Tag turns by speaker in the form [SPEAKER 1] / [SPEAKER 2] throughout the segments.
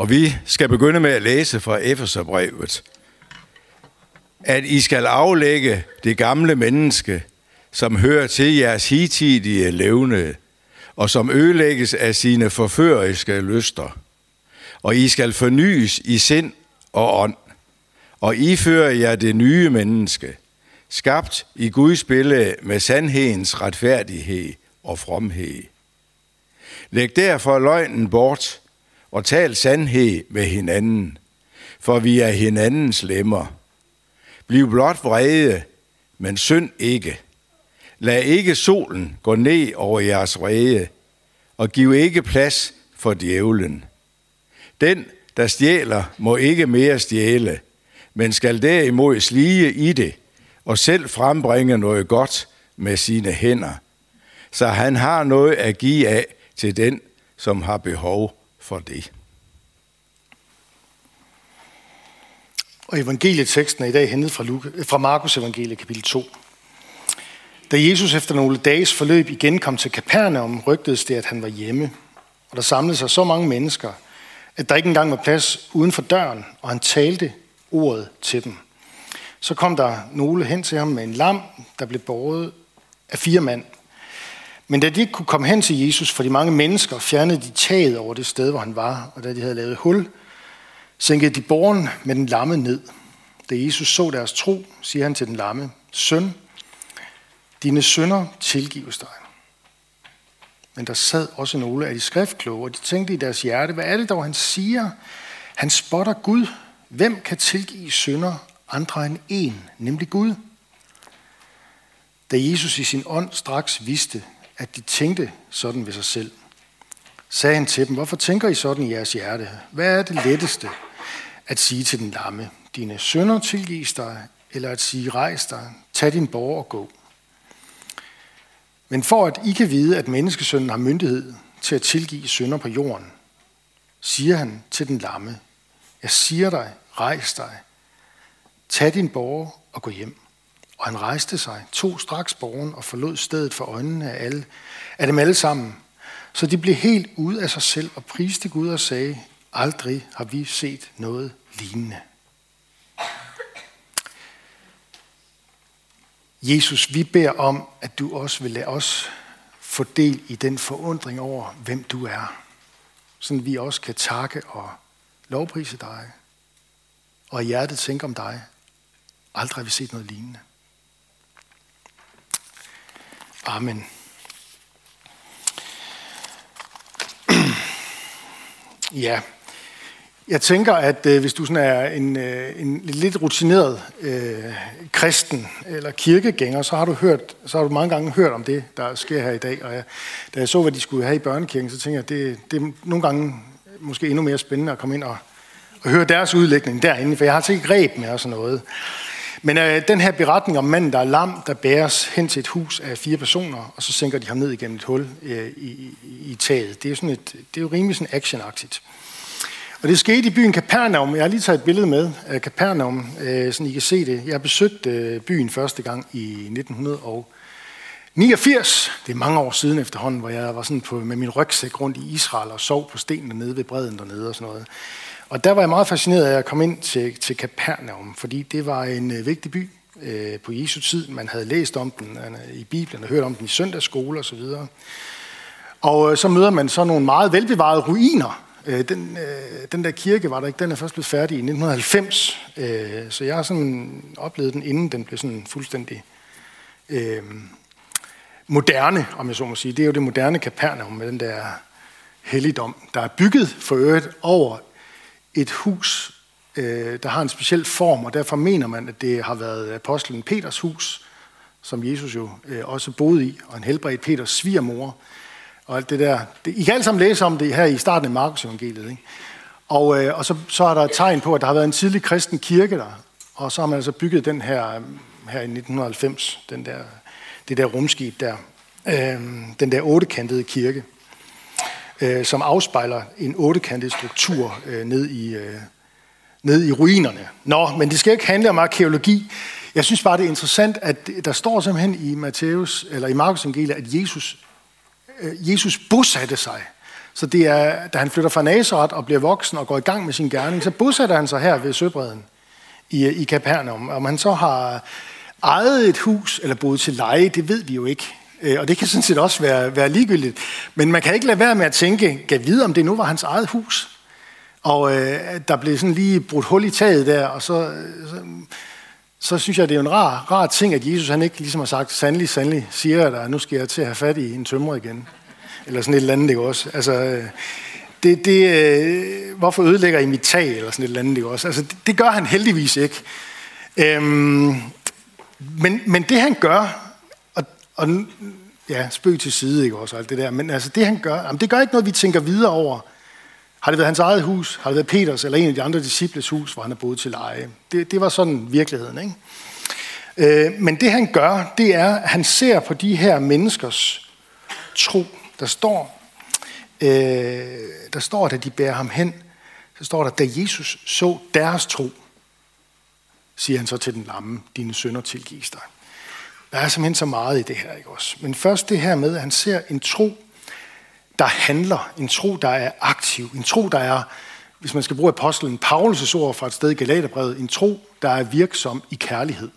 [SPEAKER 1] Og vi skal begynde med at læse fra Efeserbrevet. At I skal aflægge det gamle menneske, som hører til jeres hitidige levne, og som ødelægges af sine forføriske lyster. Og I skal fornyes i sind og ånd, og iføre jer det nye menneske, skabt i Guds billede med sandhedens retfærdighed og fromhed. Læg derfor løgnen bort og tal sandhed med hinanden, for vi er hinandens lemmer. Bliv blot vrede, men synd ikke. Lad ikke solen gå ned over jeres vrede, og giv ikke plads for djævlen. Den, der stjæler, må ikke mere stjæle, men skal derimod slige i det, og selv frembringe noget godt med sine hænder, så han har noget at give af til den, som har behov for det.
[SPEAKER 2] Og evangelieteksten er i dag hentet fra, Luke, fra Markus evangelie kapitel 2. Da Jesus efter nogle dages forløb igen kom til Kapernaum, rygtedes det, at han var hjemme. Og der samlede sig så mange mennesker, at der ikke engang var plads uden for døren, og han talte ordet til dem. Så kom der nogle hen til ham med en lam, der blev båret af fire mand. Men da de ikke kunne komme hen til Jesus for de mange mennesker, fjernede de taget over det sted, hvor han var, og da de havde lavet hul, sænkede de borgen med den lamme ned. Da Jesus så deres tro, siger han til den lamme, Søn, dine sønder tilgives dig. Men der sad også nogle af de skriftkloge, og de tænkte i deres hjerte, hvad er det dog, han siger? Han spotter Gud. Hvem kan tilgive sønder andre end en, nemlig Gud? Da Jesus i sin ånd straks vidste, at de tænkte sådan ved sig selv, sagde han til dem, hvorfor tænker I sådan i jeres hjerte? Hvad er det letteste at sige til den lamme? Dine sønder tilgives dig, eller at sige, rejs dig, tag din borg og gå. Men for at I kan vide, at menneskesønnen har myndighed til at tilgive synder på jorden, siger han til den lamme, jeg siger dig, rejs dig, tag din borger og gå hjem. Og han rejste sig, tog straks borgen og forlod stedet for øjnene af, alle, af dem alle sammen. Så de blev helt ude af sig selv og priste Gud og sagde, aldrig har vi set noget lignende. Jesus, vi beder om, at du også vil lade os få del i den forundring over, hvem du er. Sådan vi også kan takke og lovprise dig. Og i hjertet tænke om dig. Aldrig har vi set noget lignende. Amen. ja. Jeg tænker, at øh, hvis du sådan er en, øh, en lidt rutineret øh, kristen eller kirkegænger, så har du hørt, så har du mange gange hørt om det, der sker her i dag. Og jeg, da jeg så, hvad de skulle have i børnekirken, så tænkte jeg, at det, det er nogle gange måske endnu mere spændende at komme ind og, og høre deres udlægning derinde, for jeg har til ikke greb med og sådan noget. Men øh, den her beretning om manden, der er lam, der bæres hen til et hus af fire personer, og så sænker de ham ned igennem et hul øh, i, i, i taget. Det er, jo sådan et, det er jo rimelig sådan actionagtigt. Og det skete i byen Capernaum. Jeg har lige taget et billede med af Capernaum, øh, så I kan se det. Jeg besøgte øh, byen første gang i 1989. Det er mange år siden efterhånden, hvor jeg var sådan på, med min rygsæk rundt i Israel og sov på stenene nede ved bredden dernede og sådan noget. Og der var jeg meget fascineret af at komme ind til, til Kapernaum, fordi det var en øh, vigtig by øh, på Jesu tid. Man havde læst om den øh, i Bibelen og hørt om den i søndagsskole osv. Og, og øh, så møder man så nogle meget velbevarede ruiner Øh, den, øh, den der kirke var der ikke, den er først blevet færdig i 1990, øh, så jeg har sådan oplevet den, inden den blev sådan fuldstændig øh, moderne, om jeg så må sige. Det er jo det moderne Kapernaum med den der helligdom, der er bygget for øvrigt over et hus, øh, der har en speciel form, og derfor mener man, at det har været apostlen Peters hus, som Jesus jo øh, også boede i, og en helbredt Peters svigermor, og alt det der. I kan alle sammen læse om det her i starten af Markus evangeliet. Ikke? Og, øh, og så, så er der et tegn på, at der har været en tidlig kristen kirke der. Og så har man altså bygget den her, her i 1990, den der, det der rumskib der. Øh, den der ottekantede kirke, øh, som afspejler en ottekantet struktur øh, ned, i, øh, ned i ruinerne. Nå, men det skal ikke handle om arkeologi. Jeg synes bare, det er interessant, at der står simpelthen i Matthæus, eller i Markus evangeliet, at Jesus Øh, Jesus bosatte sig. Så det er, da han flytter fra Nazareth og bliver voksen og går i gang med sin gerning, så bosætter han sig her ved Søbreden i, øh, i Kapernaum. Om han så har ejet et hus eller boet til leje, det ved vi jo ikke. Øh, og det kan sådan set også være, være ligegyldigt. Men man kan ikke lade være med at tænke, gav vide, om det nu var hans eget hus. Og øh, der blev sådan lige brudt hul i taget der, og så, så, så synes jeg, det er en rar, rar ting, at Jesus han ikke ligesom har sagt, sandelig, sandelig, siger jeg dig, nu skal jeg til at have fat i en tømrer igen. Eller sådan et eller andet, ikke også? Altså, øh, det, det, øh, hvorfor ødelægger I mit tag, eller sådan et eller andet, ikke også? Altså, det, det gør han heldigvis ikke. Øhm, men, men det han gør, og, ja, spøg til side, ikke også, alt det der, men altså det han gør, jamen, det gør ikke noget, vi tænker videre over. Har det været hans eget hus? Har det været Peters eller en af de andre disciples hus, hvor han har boet til leje? Det, det var sådan virkeligheden, ikke? Øh, men det han gør, det er, at han ser på de her menneskers tro. Der står, øh, der står, at de bærer ham hen, så står der, da Jesus så deres tro, siger han så til den lamme, dine sønder tilgives dig. Der er simpelthen så meget i det her, ikke også? Men først det her med, at han ser en tro, der handler, en tro, der er aktiv, en tro, der er, hvis man skal bruge apostlen Paulus' ord fra et sted i Galaterbrevet, en tro, der er virksom i kærlighed.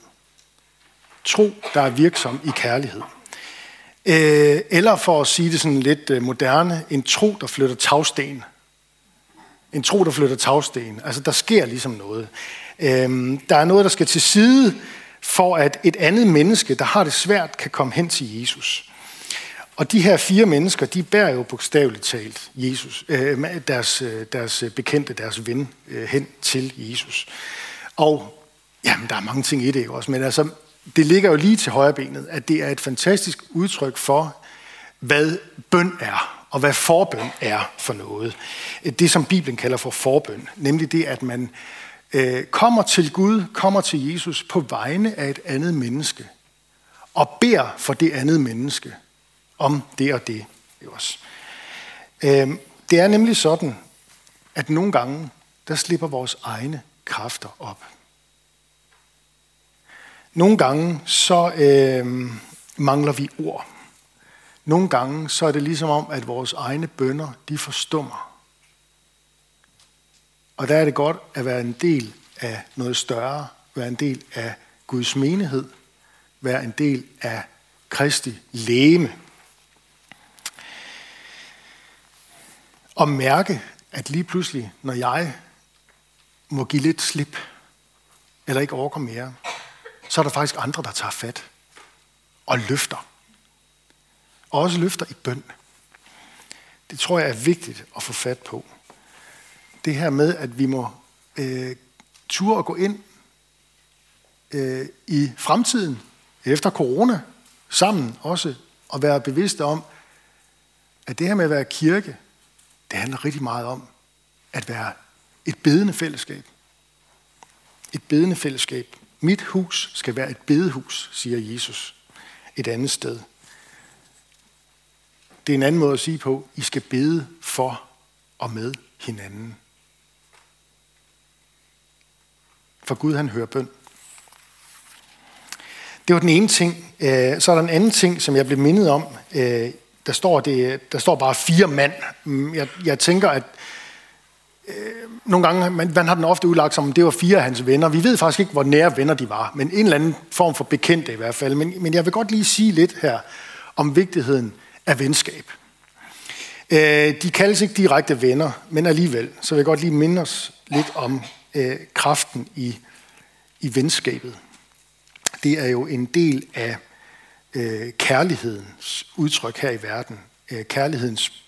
[SPEAKER 2] Tro, der er virksom i kærlighed. Øh, eller for at sige det sådan lidt øh, moderne, en tro, der flytter tagsten. En tro, der flytter tagsten. Altså, der sker ligesom noget. Øh, der er noget, der skal til side, for at et andet menneske, der har det svært, kan komme hen til Jesus. Og de her fire mennesker, de bærer jo bogstaveligt talt Jesus, øh, deres, øh, deres bekendte, deres ven, øh, hen til Jesus. Og jamen, der er mange ting i det også, men altså, det ligger jo lige til højre benet, at det er et fantastisk udtryk for, hvad bøn er, og hvad forbøn er for noget. Det, som Bibelen kalder for forbøn, nemlig det, at man øh, kommer til Gud, kommer til Jesus på vegne af et andet menneske, og beder for det andet menneske om det og det. Også. Øh, det er nemlig sådan, at nogle gange, der slipper vores egne kræfter op. Nogle gange, så øh, mangler vi ord. Nogle gange, så er det ligesom om, at vores egne bønder, de forstummer. Og der er det godt at være en del af noget større, være en del af Guds menighed, være en del af Kristi læme. Og mærke, at lige pludselig, når jeg må give lidt slip, eller ikke orker mere, så er der faktisk andre, der tager fat og løfter. Og også løfter i bøn. Det tror jeg er vigtigt at få fat på. Det her med, at vi må øh, ture at gå ind øh, i fremtiden, efter corona, sammen også, og være bevidste om, at det her med at være kirke, det handler rigtig meget om at være et bedende fællesskab. Et bedende fællesskab. Mit hus skal være et bedehus, siger Jesus et andet sted. Det er en anden måde at sige på, I skal bede for og med hinanden. For Gud han hører bøn. Det var den ene ting. Øh, så er der en anden ting, som jeg blev mindet om. Øh, der står, det, der står bare fire mand. Mm, jeg, jeg tænker, at øh, nogle gange, man, man har den ofte udlagt som, det var fire af hans venner. Vi ved faktisk ikke, hvor nære venner de var, men en eller anden form for bekendte i hvert fald. Men, men jeg vil godt lige sige lidt her om vigtigheden af venskab. de kaldes ikke direkte venner, men alligevel, så vil jeg godt lige minde os lidt om øh, kraften i, i venskabet. Det er jo en del af øh, kærlighedens udtryk her i verden. Øh, kærlighedens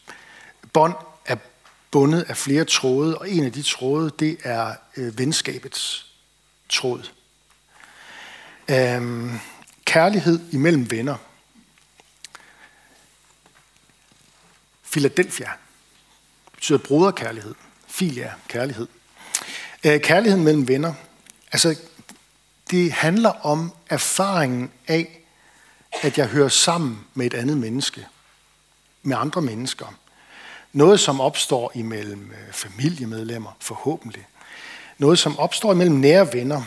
[SPEAKER 2] bånd er bundet af flere tråde, og en af de tråde, det er øh, venskabets tråd. Øh, kærlighed imellem venner. Philadelphia betyder broderkærlighed. Filia, kærlighed. Øh, kærligheden mellem venner. Altså, det handler om erfaringen af, at jeg hører sammen med et andet menneske. Med andre mennesker. Noget, som opstår imellem øh, familiemedlemmer, forhåbentlig. Noget, som opstår imellem nære venner.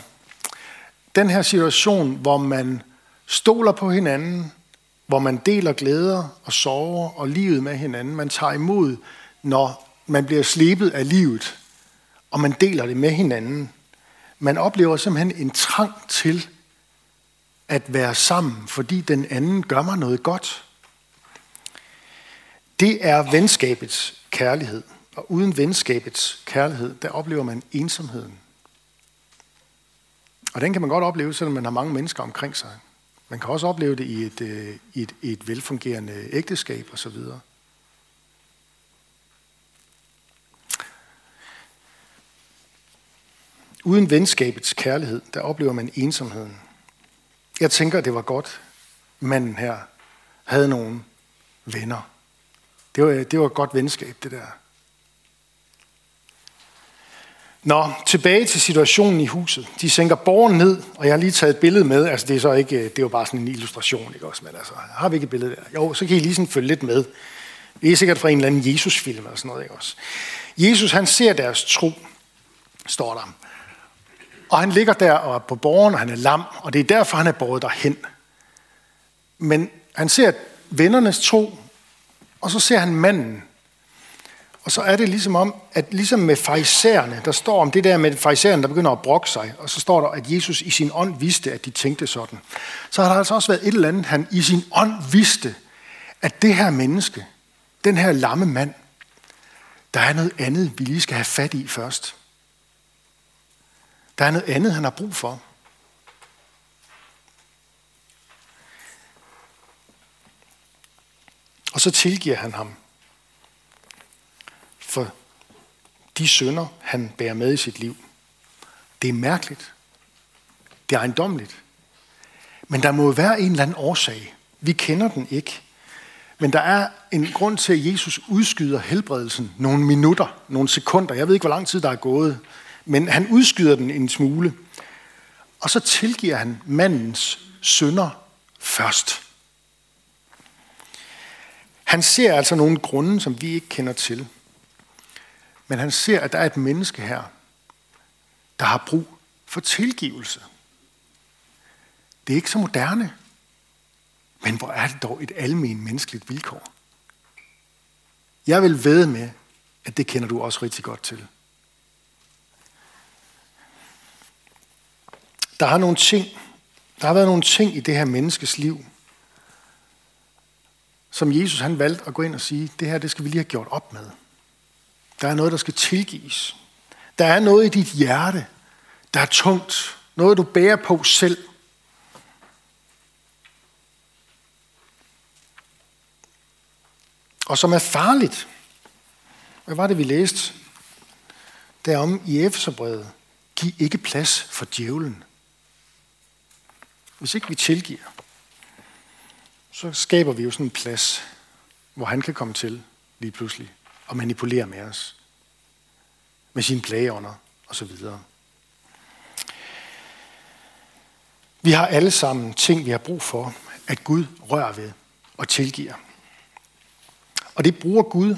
[SPEAKER 2] Den her situation, hvor man stoler på hinanden, hvor man deler glæder og sorger og livet med hinanden. Man tager imod når man bliver slebet af livet, og man deler det med hinanden. Man oplever simpelthen en trang til at være sammen, fordi den anden gør mig noget godt. Det er venskabets kærlighed. Og uden venskabets kærlighed, der oplever man ensomheden. Og den kan man godt opleve, selvom man har mange mennesker omkring sig. Man kan også opleve det i et, øh, i et, i et velfungerende ægteskab osv. Uden venskabets kærlighed, der oplever man ensomheden. Jeg tænker, det var godt, manden her havde nogle venner. Det var, det var et godt venskab, det der. Nå, tilbage til situationen i huset. De sænker borgen ned, og jeg har lige taget et billede med. Altså, det er så ikke, det er jo bare sådan en illustration, ikke også? Men altså, har vi ikke et billede der? Jo, så kan I lige sådan følge lidt med. Det er sikkert fra en eller anden Jesus-film eller sådan noget, ikke også? Jesus, han ser deres tro, står der. Og han ligger der og er på borgen, og han er lam, og det er derfor, han er båret derhen. Men han ser vennernes tro, og så ser han manden, og så er det ligesom om, at ligesom med farisæerne, der står om det der med farisæerne, der begynder at brokke sig, og så står der, at Jesus i sin ånd vidste, at de tænkte sådan. Så har der altså også været et eller andet, han i sin ånd vidste, at det her menneske, den her lamme mand, der er noget andet, vi lige skal have fat i først. Der er noget andet, han har brug for. Og så tilgiver han ham for de sønder, han bærer med i sit liv. Det er mærkeligt. Det er ejendomligt. Men der må være en eller anden årsag. Vi kender den ikke. Men der er en grund til, at Jesus udskyder helbredelsen nogle minutter, nogle sekunder. Jeg ved ikke, hvor lang tid der er gået. Men han udskyder den en smule. Og så tilgiver han mandens sønder først. Han ser altså nogle grunde, som vi ikke kender til. Men han ser, at der er et menneske her, der har brug for tilgivelse. Det er ikke så moderne, men hvor er det dog et almen menneskeligt vilkår. Jeg vil ved med, at det kender du også rigtig godt til. Der har nogle ting, der har været nogle ting i det her menneskes liv, som Jesus han valgte at gå ind og sige, det her det skal vi lige have gjort op med. Der er noget, der skal tilgives. Der er noget i dit hjerte, der er tungt. Noget, du bærer på selv. Og som er farligt. Hvad var det, vi læste derom i Efeserbrevet? Giv ikke plads for djævlen. Hvis ikke vi tilgiver, så skaber vi jo sådan en plads, hvor han kan komme til lige pludselig og manipulere med os. Med sine plageånder og så videre. Vi har alle sammen ting, vi har brug for, at Gud rører ved og tilgiver. Og det bruger Gud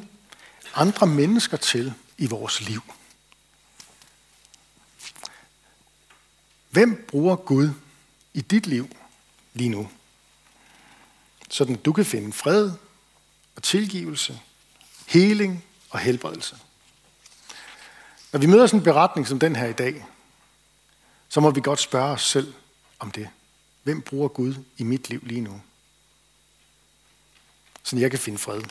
[SPEAKER 2] andre mennesker til i vores liv. Hvem bruger Gud i dit liv lige nu? Sådan du kan finde fred og tilgivelse heling og helbredelse. Når vi møder sådan en beretning som den her i dag, så må vi godt spørge os selv om det. Hvem bruger Gud i mit liv lige nu? Så jeg kan finde fred.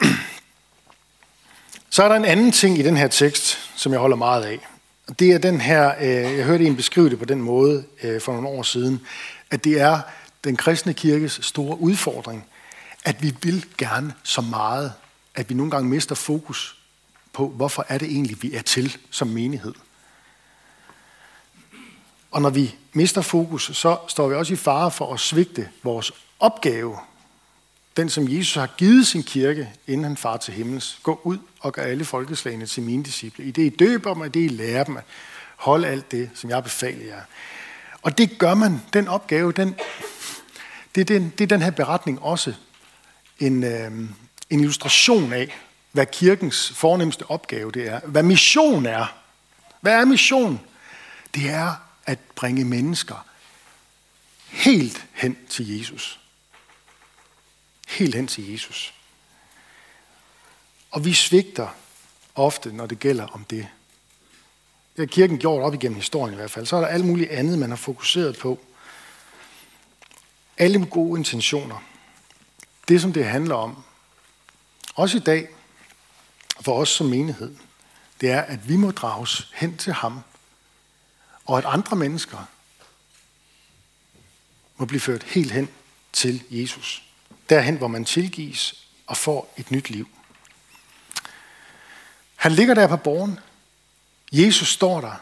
[SPEAKER 2] Så er der en anden ting i den her tekst, som jeg holder meget af. Det er den her, øh, jeg hørte en beskrive det på den måde øh, for nogle år siden, at det er den kristne kirkes store udfordring, at vi vil gerne så meget, at vi nogle gange mister fokus på, hvorfor er det egentlig, vi er til som menighed. Og når vi mister fokus, så står vi også i fare for at svigte vores opgave. Den, som Jesus har givet sin kirke, inden han far til himmels. Gå ud og gør alle folkeslagene til mine disciple. I det I døber dem, og det I lærer dem. Hold alt det, som jeg befaler jer. Og det gør man, den opgave, den, det, er den, det er den her beretning også en, øh, en illustration af, hvad kirkens fornemmeste opgave det er. Hvad mission er. Hvad er mission? Det er at bringe mennesker helt hen til Jesus. Helt hen til Jesus. Og vi svigter ofte, når det gælder om det. Det har kirken gjort op igennem historien i hvert fald. Så er der alt muligt andet, man har fokuseret på. Alle gode intentioner. Det, som det handler om, også i dag, for os som menighed, det er, at vi må drages hen til ham, og at andre mennesker må blive ført helt hen til Jesus. Derhen, hvor man tilgives og får et nyt liv. Han ligger der på borgen. Jesus står der.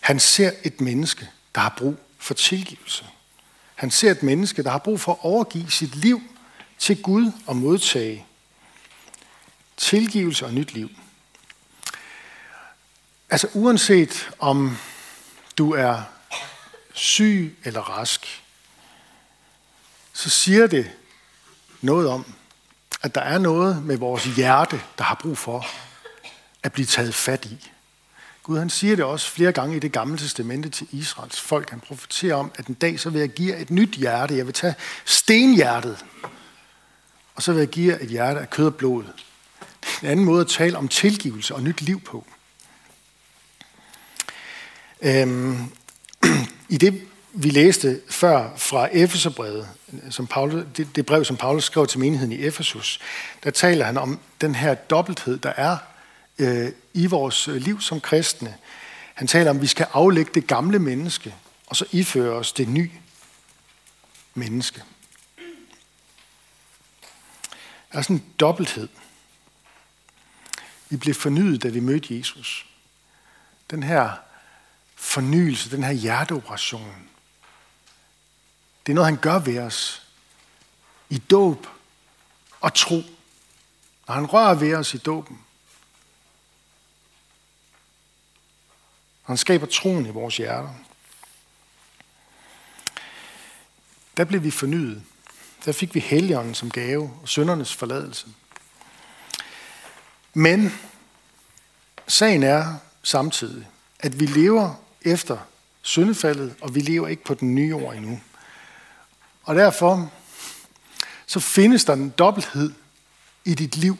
[SPEAKER 2] Han ser et menneske, der har brug for tilgivelse. Han ser et menneske, der har brug for at overgive sit liv til Gud og modtage tilgivelse og nyt liv. Altså uanset om du er syg eller rask, så siger det noget om, at der er noget med vores hjerte, der har brug for at blive taget fat i. Gud han siger det også flere gange i det gamle testamente til Israels folk. Han profeterer om, at en dag så vil jeg give et nyt hjerte. Jeg vil tage stenhjertet, og så vil jeg give et hjerte af kød og blod. Det er en anden måde at tale om tilgivelse og nyt liv på. Øhm, I det, vi læste før fra Efeserbrevet, som Paulus, det, det brev, som Paulus skrev til menigheden i Efesus, der taler han om den her dobbelthed, der er øh, i vores øh, liv som kristne. Han taler om, at vi skal aflægge det gamle menneske, og så iføre os det nye menneske. Der er sådan en dobbelthed. Vi blev fornyet, da vi mødte Jesus. Den her fornyelse, den her hjerteoperation, det er noget, han gør ved os i dåb og tro. Når han rører ved os i dåben, Han skaber troen i vores hjerter. Der blev vi fornyet. Der fik vi helligånden som gave og søndernes forladelse. Men sagen er samtidig, at vi lever efter syndefaldet, og vi lever ikke på den nye år endnu. Og derfor så findes der en dobbelthed i dit liv,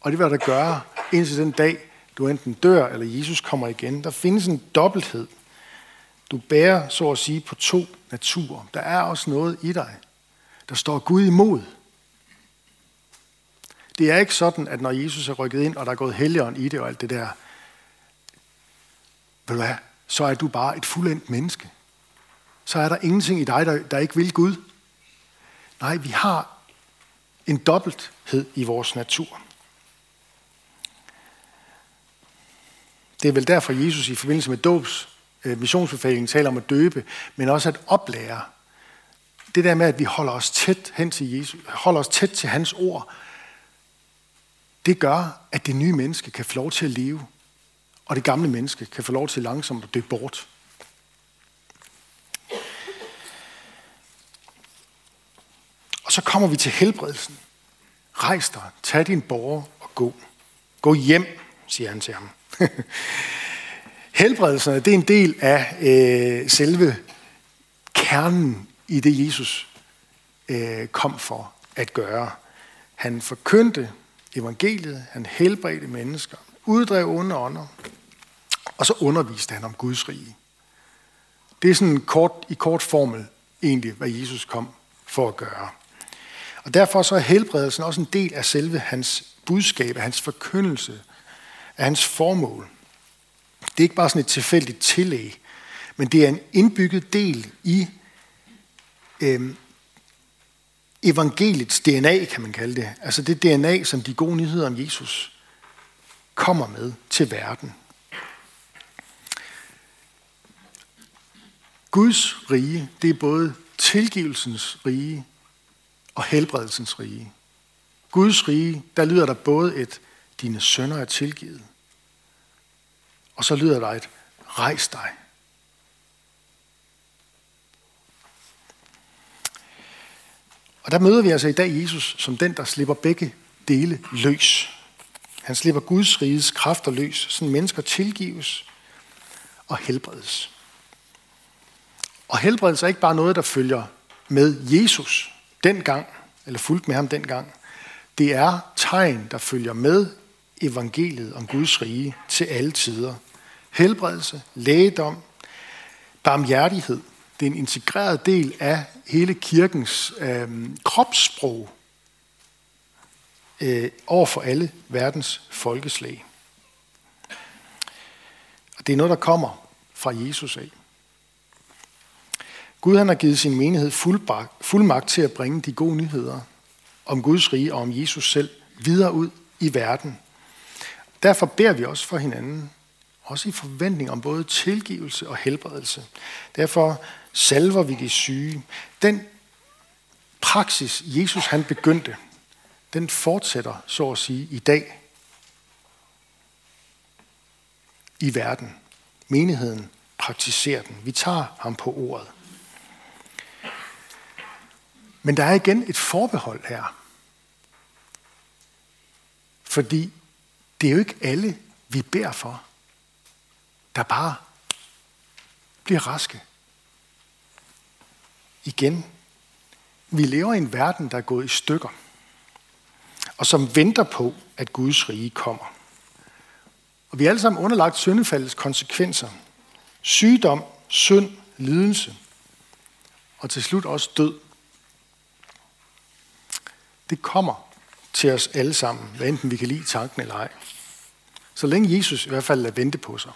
[SPEAKER 2] og det vil der gøre indtil den dag, du enten dør, eller Jesus kommer igen. Der findes en dobbelthed. Du bærer, så at sige, på to naturer. Der er også noget i dig, der står Gud imod. Det er ikke sådan, at når Jesus er rykket ind, og der er gået helligånd i det og alt det der, ved du hvad, så er du bare et fuldendt menneske. Så er der ingenting i dig, der, der ikke vil Gud. Nej, vi har en dobbelthed i vores natur. Det er vel derfor, Jesus i forbindelse med dåbs øh, missionsbefalingen taler om at døbe, men også at oplære. Det der med, at vi holder os tæt hen til Jesus, holder os tæt til hans ord, det gør, at det nye menneske kan få lov til at leve, og det gamle menneske kan få lov til langsomt at dø bort. Så kommer vi til helbredelsen. Rejs dig, tag din borger og gå. Gå hjem, siger han til ham. Helbredelserne, det er en del af øh, selve kernen i det, Jesus øh, kom for at gøre. Han forkyndte evangeliet, han helbredte mennesker, uddrev onde ånder, og så underviste han om Guds rige. Det er sådan kort, i kort formel egentlig, hvad Jesus kom for at gøre. Og derfor så er helbredelsen også en del af selve hans budskab, af hans forkyndelse, af hans formål. Det er ikke bare sådan et tilfældigt tillæg, men det er en indbygget del i øh, evangeliets DNA, kan man kalde det. Altså det DNA, som de gode nyheder om Jesus kommer med til verden. Guds rige, det er både tilgivelsens rige og helbredelsens rige. Guds rige, der lyder der både et dine sønner er tilgivet. Og så lyder der et, rejs dig. Og der møder vi altså i dag Jesus som den, der slipper begge dele løs. Han slipper Guds riges kræfter løs, så mennesker tilgives og helbredes. Og helbredelse er ikke bare noget, der følger med Jesus dengang, eller fuldt med ham dengang. Det er tegn, der følger med evangeliet om Guds rige til alle tider. Helbredelse, lægedom, barmhjertighed. Det er en integreret del af hele kirkens øh, kropssprog øh, over for alle verdens folkeslag. Og det er noget, der kommer fra Jesus af. Gud han har givet sin menighed fuld magt til at bringe de gode nyheder om Guds rige og om Jesus selv videre ud i verden. Derfor beder vi også for hinanden, også i forventning om både tilgivelse og helbredelse. Derfor salver vi de syge. Den praksis, Jesus han begyndte, den fortsætter, så at sige, i dag i verden. Menigheden praktiserer den. Vi tager ham på ordet. Men der er igen et forbehold her. Fordi det er jo ikke alle, vi beder for, der bare bliver raske. Igen, vi lever i en verden, der er gået i stykker, og som venter på, at Guds rige kommer. Og vi er alle sammen underlagt syndefaldets konsekvenser. Sygdom, synd, lidelse, og til slut også død. Det kommer til os alle sammen, hvad enten vi kan lide tanken eller ej. Så længe Jesus i hvert fald lader vente på sig.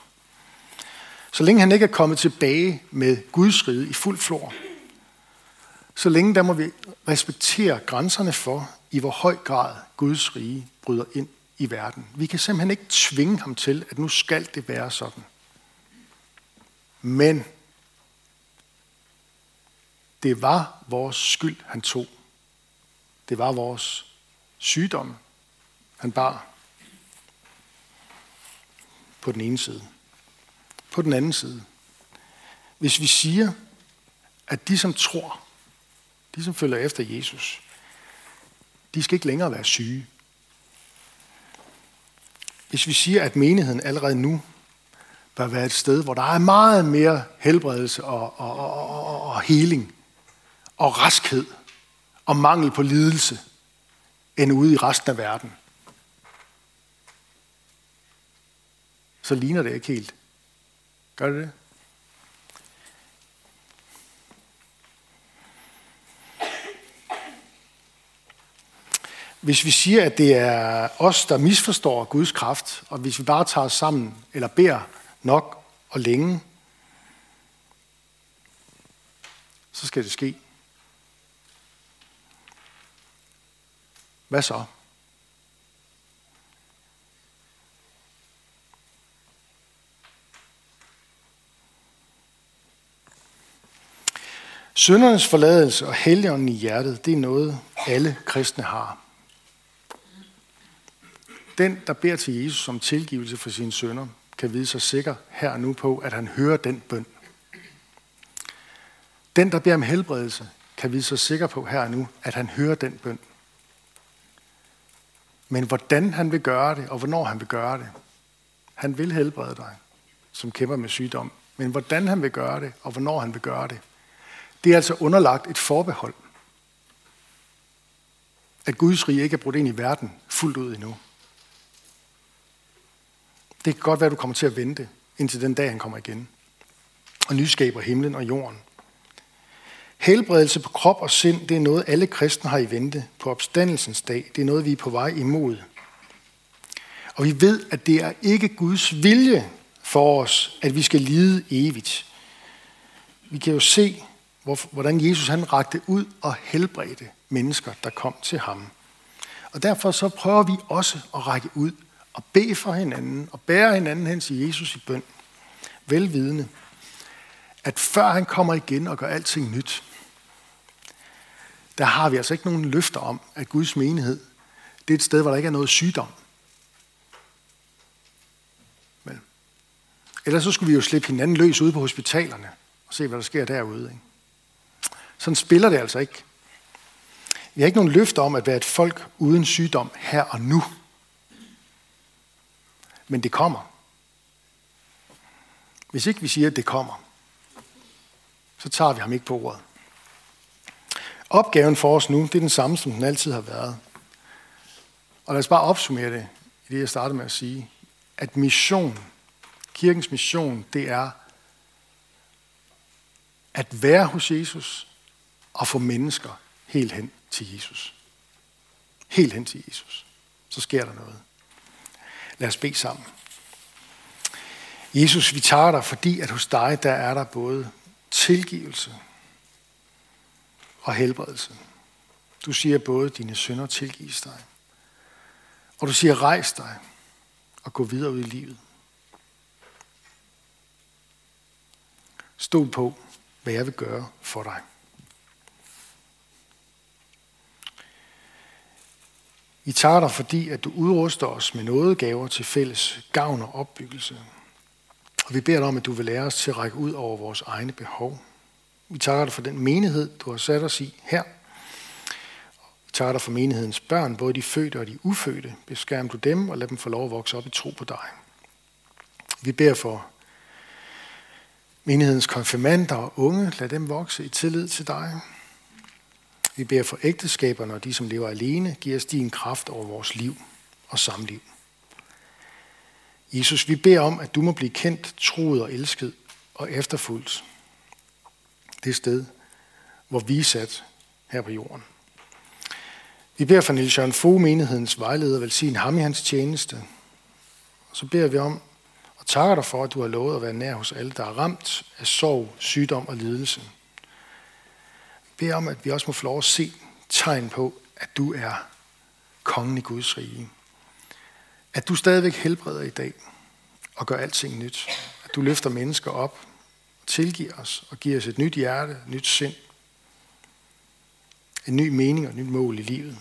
[SPEAKER 2] Så længe han ikke er kommet tilbage med Guds rige i fuld flor. Så længe der må vi respektere grænserne for, i hvor høj grad Guds rige bryder ind i verden. Vi kan simpelthen ikke tvinge ham til, at nu skal det være sådan. Men det var vores skyld, han tog. Det var vores sygdom, han bar på den ene side. På den anden side. Hvis vi siger, at de, som tror, de, som følger efter Jesus, de skal ikke længere være syge. Hvis vi siger, at menigheden allerede nu bør være et sted, hvor der er meget mere helbredelse og, og, og, og, og heling og raskhed og mangel på lidelse, end ude i resten af verden. Så ligner det ikke helt. Gør det det? Hvis vi siger, at det er os, der misforstår Guds kraft, og hvis vi bare tager os sammen, eller beder nok og længe, så skal det ske. Hvad så? Søndernes forladelse og helligånden i hjertet, det er noget, alle kristne har. Den, der beder til Jesus om tilgivelse for sine sønder, kan vide sig sikker her og nu på, at han hører den bøn. Den, der beder om helbredelse, kan vide sig sikker på her og nu, at han hører den bøn. Men hvordan han vil gøre det, og hvornår han vil gøre det. Han vil helbrede dig, som kæmper med sygdom. Men hvordan han vil gøre det, og hvornår han vil gøre det, det er altså underlagt et forbehold. At Guds rige ikke er brudt ind i verden fuldt ud endnu. Det kan godt være, at du kommer til at vente, indtil den dag, han kommer igen. Og nyskaber himlen og jorden. Helbredelse på krop og sind, det er noget, alle kristne har i vente på opstandelsens dag. Det er noget, vi er på vej imod. Og vi ved, at det er ikke Guds vilje for os, at vi skal lide evigt. Vi kan jo se, hvordan Jesus han rakte ud og helbredte mennesker, der kom til ham. Og derfor så prøver vi også at række ud og bede for hinanden og bære hinanden hen til Jesus i bøn. Velvidende, at før han kommer igen og gør alting nyt, der har vi altså ikke nogen løfter om, at Guds menighed, det er et sted, hvor der ikke er noget sygdom. Men, ellers så skulle vi jo slippe hinanden løs ude på hospitalerne og se, hvad der sker derude. Ikke? Sådan spiller det altså ikke. Vi har ikke nogen løfter om at være et folk uden sygdom her og nu. Men det kommer. Hvis ikke vi siger, at det kommer, så tager vi ham ikke på ordet. Opgaven for os nu, det er den samme, som den altid har været. Og lad os bare opsummere det i det, jeg startede med at sige, at mission, kirkens mission, det er at være hos Jesus og få mennesker helt hen til Jesus. Helt hen til Jesus. Så sker der noget. Lad os bede sammen. Jesus, vi tager dig, fordi at hos dig, der er der både tilgivelse og helbredelse. Du siger både, at dine sønder tilgives dig. Og du siger, rejs dig og gå videre ud i livet. Stol på, hvad jeg vil gøre for dig. Vi tager dig, fordi at du udruster os med nådegaver til fælles gavn og opbyggelse. Og vi beder dig om, at du vil lære os til at række ud over vores egne behov. Vi takker dig for den menighed, du har sat os i her. Vi takker dig for menighedens børn, både de fødte og de ufødte. Beskærm du dem og lad dem få lov at vokse op i tro på dig. Vi beder for menighedens konfirmander og unge. Lad dem vokse i tillid til dig. Vi beder for ægteskaberne og de, som lever alene. Giv os din kraft over vores liv og samliv. Jesus, vi beder om, at du må blive kendt, troet og elsket og efterfulgt. Det sted, hvor vi er sat her på jorden. Vi beder for Niels Jørgen Fogh, menighedens vejleder, velsign ham i hans tjeneste. Og så beder vi om og takker dig for, at du har lovet at være nær hos alle, der er ramt af sorg, sygdom og lidelse. Vi beder om, at vi også må få lov at se tegn på, at du er kongen i Guds rige. At du stadigvæk helbreder i dag og gør alting nyt. At du løfter mennesker op, tilgiver os og giver os et nyt hjerte, et nyt sind, en ny mening og et nyt mål i livet.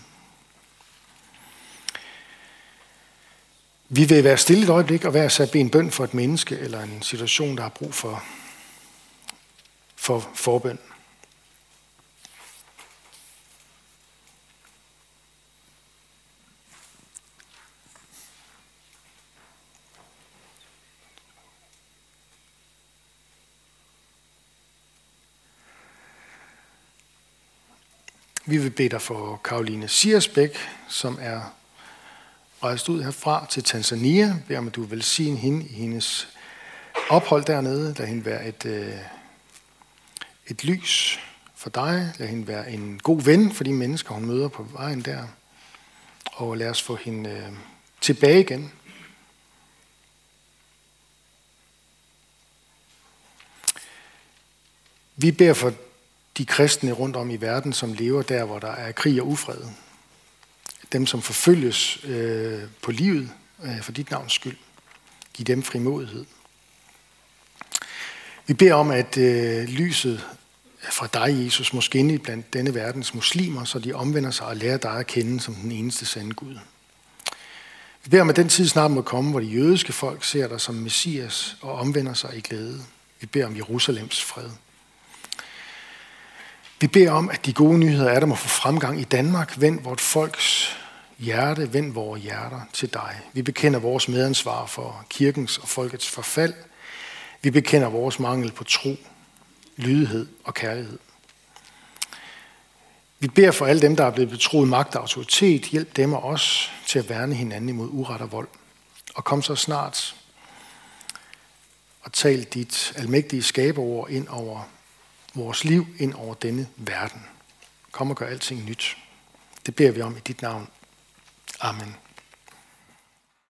[SPEAKER 2] Vi vil være stille et øjeblik og være sat en bøn for et menneske eller en situation, der har brug for, for forbøn. Vi vil bede dig for Karoline Siersbæk, som er rejst ud herfra til Tanzania. Bed om, at du vil sige hende i hendes ophold dernede. Lad hende være et, øh, et lys for dig. Lad hende være en god ven for de mennesker, hun møder på vejen der. Og lad os få hende øh, tilbage igen. Vi beder for de kristne rundt om i verden, som lever der, hvor der er krig og ufred. Dem, som forfølges øh, på livet øh, for dit navns skyld. Giv dem frimodighed. Vi beder om, at øh, lyset fra dig, Jesus, måske skinne i blandt denne verdens muslimer, så de omvender sig og lærer dig at kende som den eneste sande Gud. Vi beder om, at den tid snart må komme, hvor de jødiske folk ser dig som Messias og omvender sig i glæde. Vi beder om Jerusalems fred. Vi beder om, at de gode nyheder er, der må få fremgang i Danmark. Vend vort folks hjerte, vend vores hjerter til dig. Vi bekender vores medansvar for kirkens og folkets forfald. Vi bekender vores mangel på tro, lydighed og kærlighed. Vi beder for alle dem, der er blevet betroet magt og autoritet. Hjælp dem og os til at værne hinanden imod uret og vold. Og kom så snart og tal dit almægtige skaberord ind over vores liv ind over denne verden. Kom og gør alting nyt. Det beder vi om i dit navn. Amen.